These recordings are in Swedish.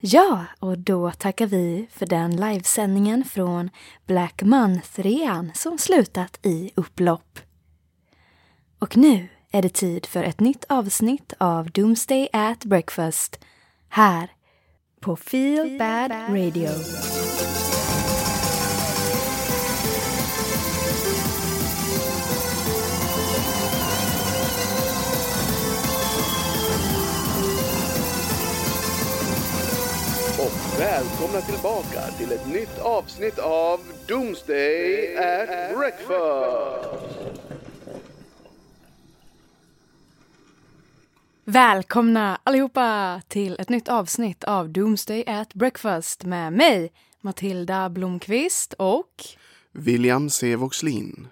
Ja, och då tackar vi för den livesändningen från Black Month-rean som slutat i upplopp. Och nu är det tid för ett nytt avsnitt av Doomsday at Breakfast här på Feel Bad Radio. Välkomna tillbaka till ett nytt avsnitt av Doomsday at Breakfast. Välkomna allihopa till ett nytt avsnitt av Doomsday at Breakfast med mig, Matilda Blomqvist och William C. Voxlin.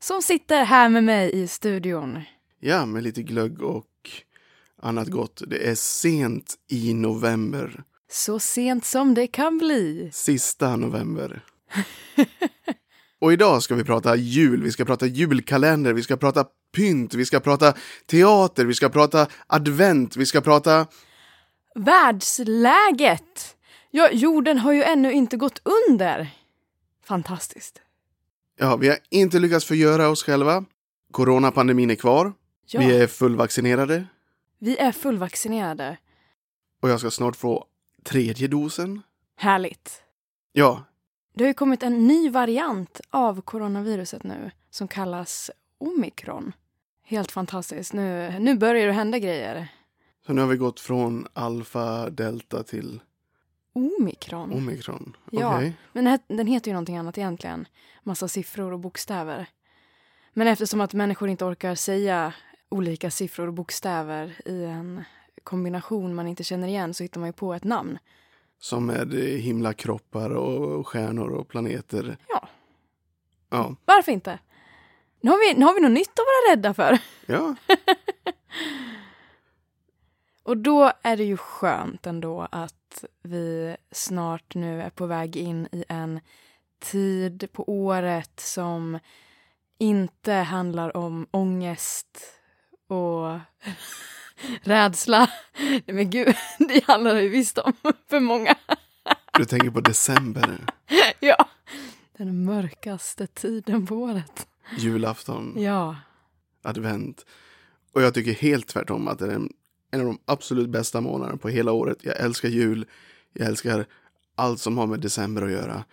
som sitter här med mig i studion. Ja, med lite glögg och annat gott. Det är sent i november. Så sent som det kan bli. Sista november. Och idag ska vi prata jul, vi ska prata julkalender, vi ska prata pynt, vi ska prata teater, vi ska prata advent, vi ska prata... Världsläget! Ja, jorden har ju ännu inte gått under. Fantastiskt. Ja, vi har inte lyckats förgöra oss själva. Coronapandemin är kvar. Ja, Vi är fullvaccinerade. vi är fullvaccinerade. Och jag ska snart få tredje dosen. Härligt. Ja, Det har ju kommit en ny variant av coronaviruset nu som kallas omikron. Helt fantastiskt. Nu, nu börjar det hända grejer. så nu har vi gått från alfa, delta till Omikron? omikron. Ja. Okej. Men den het- den heter ju någonting annat egentligen. Massa siffror och bokstäver. Men eftersom att människor inte orkar säga olika siffror och bokstäver i en kombination man inte känner igen så hittar man ju på ett namn. Som med himlakroppar och stjärnor och planeter. Ja. Ja. Varför inte? Nu har vi, nu har vi något nytt att vara rädda för. Ja. Och då är det ju skönt ändå att vi snart nu är på väg in i en tid på året som inte handlar om ångest och rädsla. Nej, Men gud, det handlar ju visst om för många. Du tänker på december, Ja, den mörkaste tiden på året. julafton, Ja, advent. Och jag tycker helt tvärtom att det är en, en av de absolut bästa månaderna på hela året. Jag älskar jul. Jag älskar allt som har med december att göra.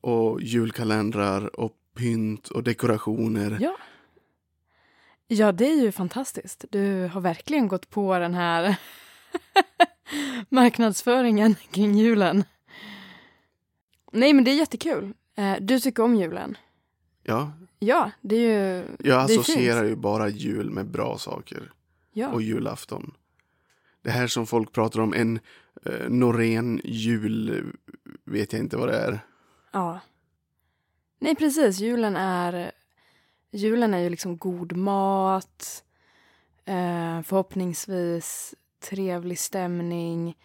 Och julkalendrar och pynt och dekorationer. ja. Ja, det är ju fantastiskt. Du har verkligen gått på den här marknadsföringen kring julen. Nej, men det är jättekul. Eh, Du tycker om julen. Ja, Ja, det är ju... jag associerar ju bara jul med bra saker. Ja. och julafton. Det här som folk pratar om, en eh, Norén jul, vet jag inte vad det är. ja. Nej, precis. Julen är... Julen är ju liksom god mat. Eh, förhoppningsvis trevlig stämning.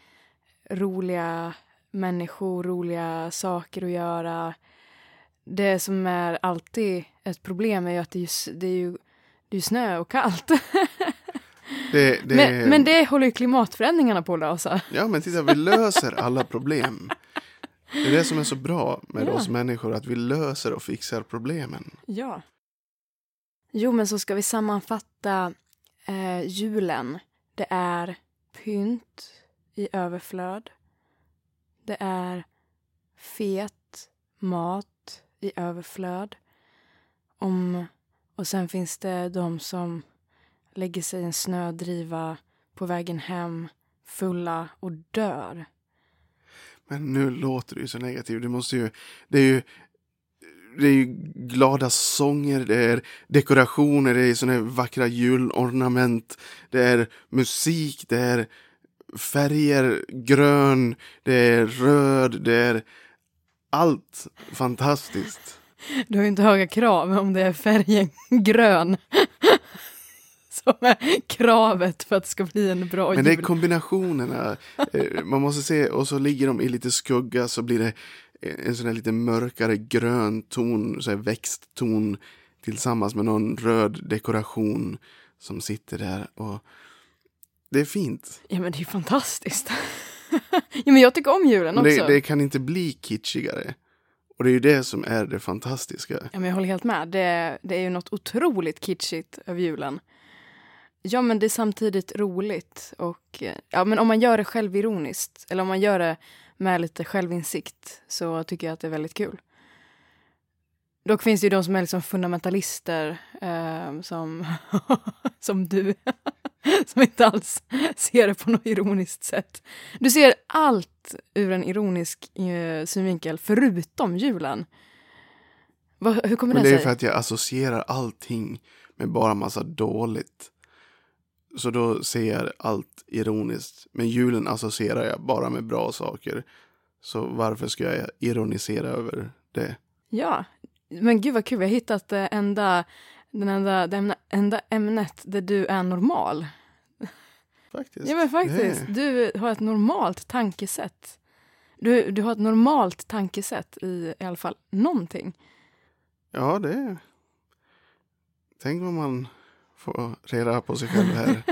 Roliga människor, roliga saker att göra. Det som är alltid ett problem är ju att det är, det är, ju, det är snö och kallt. Det, det, Men, men det håller ju klimatförändringarna på att lösa. Ja, men titta, vi löser alla problem. Det är det som är så bra med Ja. oss människor, att vi löser och fixar problemen. Ja. Jo, men så ska vi sammanfatta eh, julen. Det är pynt i överflöd. Det är fet mat i överflöd. Om, och sen finns det de som lägger sig i en snödriva på vägen hem fulla och dör. Men nu låter du ju så negativ. Du måste ju, det är ju, det är ju glada sånger, det är dekorationer, det är såna här vackra julornament, det är musik, det är färger, grön, det är röd, det är allt fantastiskt. Du har ju inte höga krav om det är färgen grön. Som är kravet för att det ska bli en bra Men det är jul. kombinationerna. Eh, Man måste se, och så ligger de i lite skugga så blir det en sån här lite mörkare grön ton, så här växtton tillsammans med någon röd dekoration som sitter där. Och det är fint. Ja men det är fantastiskt. ja, men jag tycker om julen också. det, det kan inte bli kitschigare. Och det är ju det som är det fantastiska. Ja, men jag håller helt med. Det, det är ju något otroligt kitschigt över julen. Ja, men det är samtidigt roligt. Och eh, ja, men om man gör det självironiskt, eller om man gör det med lite självinsikt, så tycker jag att det är väldigt kul. Dock finns det ju de som är liksom fundamentalister, eh, som, som du, som inte alls ser det på något ironiskt sätt. Du ser allt ur en ironisk eh, synvinkel, förutom julen. Vad- hur kommer Men det det är sig? för att jag associerar allting med bara massa dåligt. Så då ser jag allt ironiskt. Men julen associerar jag bara med bra saker. Så varför ska jag ironisera över det? Ja, men gud vad kul. Vi har hittat det enda, den enda, det enda ämnet där du är normal. Faktiskt. Ja men faktiskt, Det- du har ett normalt tankesätt. Du, du har ett normalt tankesätt i, i alla fall någonting. Ja, det är... Tänk vad man får reda på sig själv här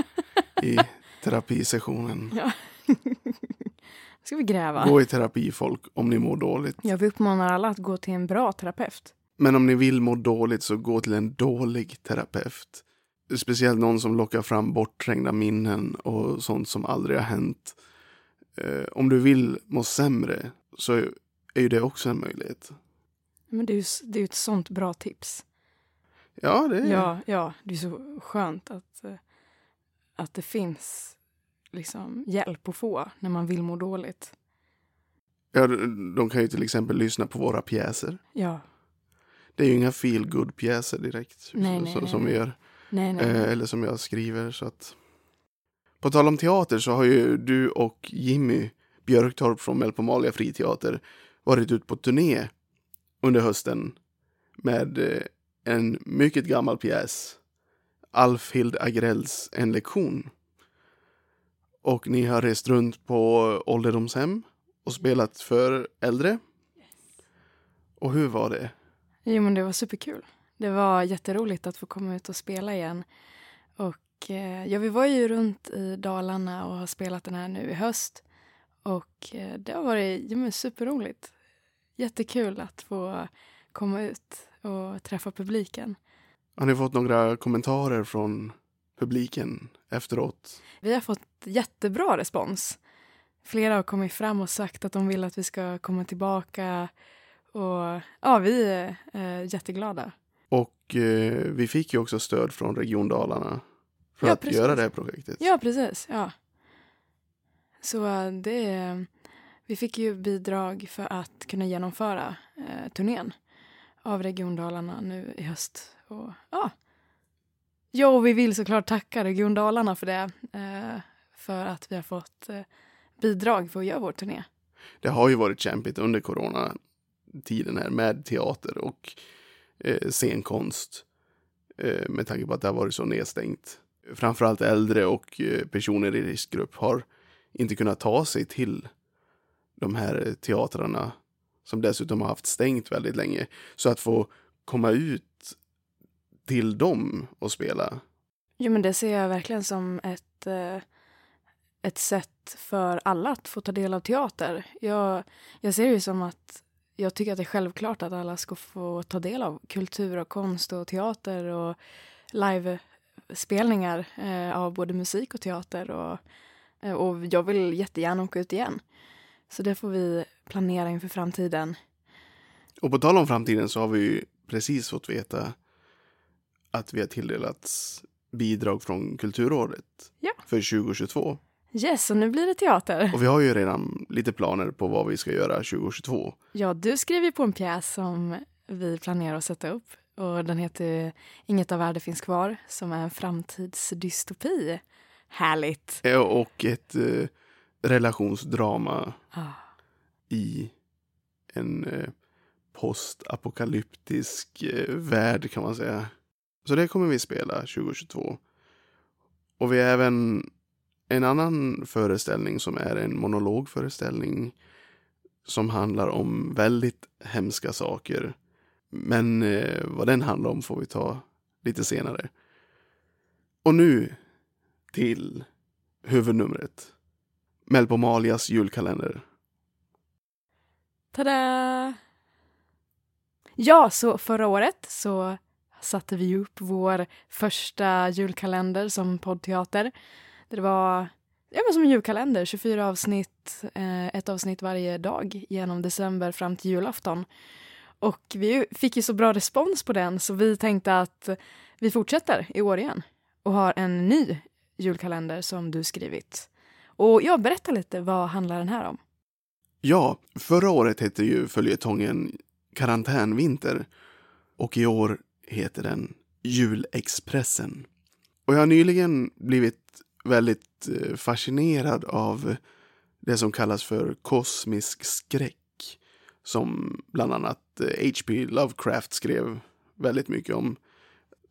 i terapisessionen. Ja. ska vi gräva. Gå i terapi folk om ni mår dåligt. Jag vill uppmanar alla att gå till en bra terapeut. Men om ni vill må dåligt så gå till en dålig terapeut. Speciellt någon som lockar fram bortträngda minnen och sånt som aldrig har hänt. Eh, om du vill må sämre så är ju det också en möjlighet. Men det är ju det är ett sånt bra tips. Ja, det är Ja, ja, det är så skönt att, eh, att det finns liksom hjälp att få när man vill må dåligt. ja, de kan ju till exempel lyssna på våra pjäser. Ja, Det är ju inga feel good pjäser direkt. Nej, så- nej, nej, som vi gör. Eh, eller som jag skriver. Så att... På tal om teater så har ju du och Jimmy Björktorp från Melpomalia friteater varit ut på turné under hösten med eh, en mycket gammal pjäs. Alfhild Agrells En lektion. Och ni har rest runt på ålderdomshem och spelat för äldre. Och hur var det? Jo, men det var superkul. Det var jätteroligt att få komma ut och spela igen. Och eh, ja, vi var ju runt i Dalarna och har spelat den här nu i höst. Och eh, det har varit ja, men superroligt. Jättekul att få komma ut och träffa publiken. Har ni fått några kommentarer från publiken efteråt? Vi har fått jättebra respons. Flera har kommit fram och sagt att de vill att vi ska komma tillbaka. Och ja, vi är eh, jätteglada. Och eh, vi fick ju också stöd från Region Dalarna för Ja, att precis. göra det här projektet. Ja, precis. Ja. Så eh, det... Vi fick ju bidrag för att kunna genomföra eh, turnén av Region Dalarna nu i höst. Och, ja. Jo, och vi vill såklart tacka Region Dalarna för det. Eh, för att vi har fått eh, bidrag för att göra vår turné. Det har ju varit kämpigt under coronatiden här med teater och eh, scenkonst. Eh, med tanke på att det har varit så nedstängt. Framförallt äldre och eh, personer i riskgrupp har inte kunnat ta sig till de här eh, teatrarna som dessutom har haft stängt väldigt länge. Så att få komma ut till dem och spela Jo, men det ser jag verkligen som ett, eh, ett sätt för alla att få ta del av teater. Jag, jag ser det ju som att jag tycker att det är självklart att alla ska få ta del av kultur och konst och teater och livespelningar eh, av både musik och teater. Och, eh, och jag vill jättegärna åka ut igen. Så det får vi planera inför framtiden. Och på tal om framtiden så har vi ju precis fått veta att vi har tilldelats bidrag från Kulturrådet Ja. för 2022. Yes, och nu blir det teater. Och vi har ju redan lite planer på vad vi ska göra 2022. Ja, du skriver ju på en pjäs som vi planerar att sätta upp. Och den heter Inget av värde finns kvar, som är en framtidsdystopi. Härligt! Eh, Och ett eh, relationsdrama Ah, i en eh, postapokalyptisk eh, värld kan man säga. Så det kommer vi spela 2022. Och vi har även en annan föreställning som är en monologföreställning som handlar om väldigt hemska saker. Men eh, vad den handlar om får vi ta lite senare. Och nu till huvudnumret. Melpomalias julkalender. Tada! Ja, så förra året så satte vi upp vår första julkalender som poddteater. Det var ja, men som en julkalender, 24 avsnitt, eh, ett avsnitt varje dag genom december fram till julafton. Och vi fick ju så bra respons på den så vi tänkte att vi fortsätter i år igen och har en ny julkalender som du skrivit. Och jag berättar lite, vad handlar den här om? Ja, förra året hette ju följetongen Karantänvinter och i år heter den Julexpressen. Och jag har nyligen blivit väldigt eh, fascinerad av det som kallas för kosmisk skräck som bland annat eh, H.P. Lovecraft skrev väldigt mycket om.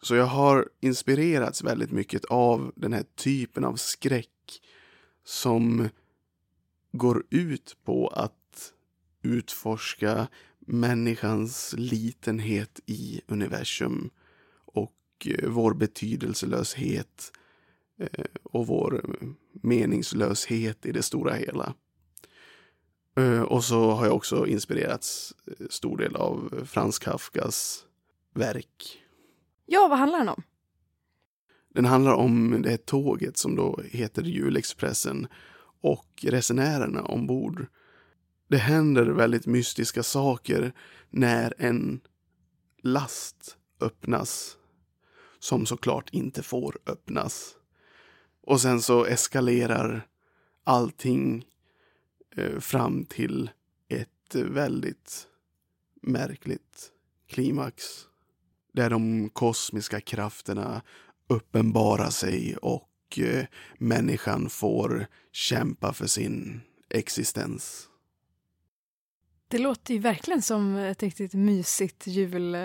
Så jag har inspirerats väldigt mycket av den här typen av skräck som går ut på att utforska människans litenhet i universum och eh, vår betydelselöshet eh, och vår eh, meningslöshet i det stora hela. Och så har jag också inspirerats stor del av Frans Kafkas verk. Ja, vad handlar den om? Den handlar om det här tåget som då heter Julexpressen och resenärerna ombord. Det händer väldigt mystiska saker när en last öppnas som såklart inte får öppnas. Och sen så eskalerar allting eh, fram till ett väldigt märkligt klimax. Där de kosmiska krafterna uppenbarar sig och eh, människan får kämpa för sin existens. Det låter ju verkligen som ett riktigt mysigt jul...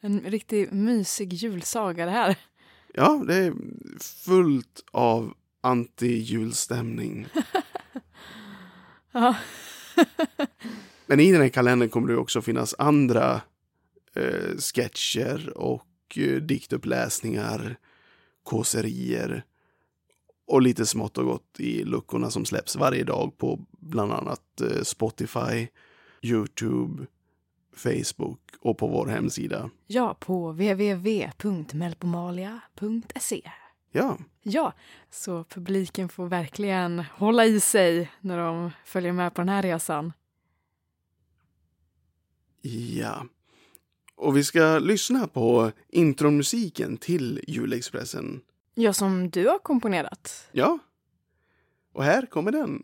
En riktigt mysig julsaga det här. Ja, det är fullt av anti-julstämning. ja. Men i den här kalendern kommer det också finnas andra eh, sketcher och eh, diktuppläsningar, kåserier och lite smått och gott i luckorna som släpps varje dag på bland annat eh, Spotify, Youtube, Facebook och på vår hemsida. Ja, på www.melpomalia.se. Ja. Ja, så publiken får verkligen hålla i sig när de följer med på den här resan. Ja. Och vi ska lyssna på intromusiken till Julexpressen. Ja, som du har komponerat. Ja. Och här kommer den.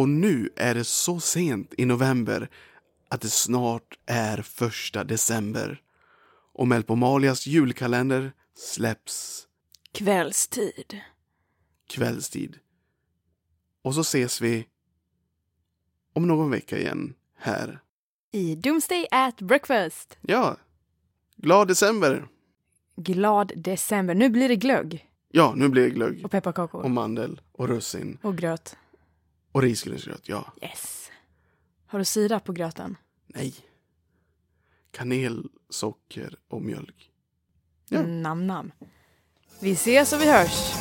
Och nu är det så sent i november att det snart är första december. Och Melpomalias julkalender släpps kvällstid. Kvällstid. Och så ses vi om någon vecka igen här. I Doomsday at Breakfast. Ja. Glad december. Glad december. Nu blir det glögg. Ja, nu blir det glögg. Och pepparkakor. Och mandel. Och russin. Och gröt. Och risgrynsgröt, ja. Yes. Har du sirap på gröten? Nej. Kanel, socker och mjölk. Ja. Nam, nam. Vi ses och vi hörs.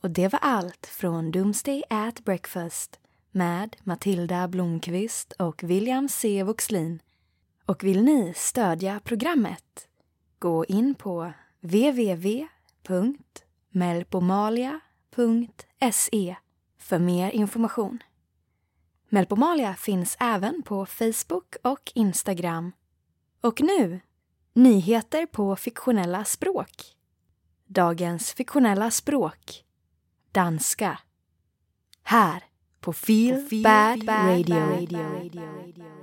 Och det var allt från Doomsday at Breakfast med Matilda Blomqvist och William C. Voxlin och vill ni stödja programmet? Gå in på www.melpomalia.se för mer information. Melpomalia finns även på Facebook och Instagram. Och nu, nyheter på fiktionella språk. Dagens fiktionella språk, danska. Här på Feel, Bad, Radio.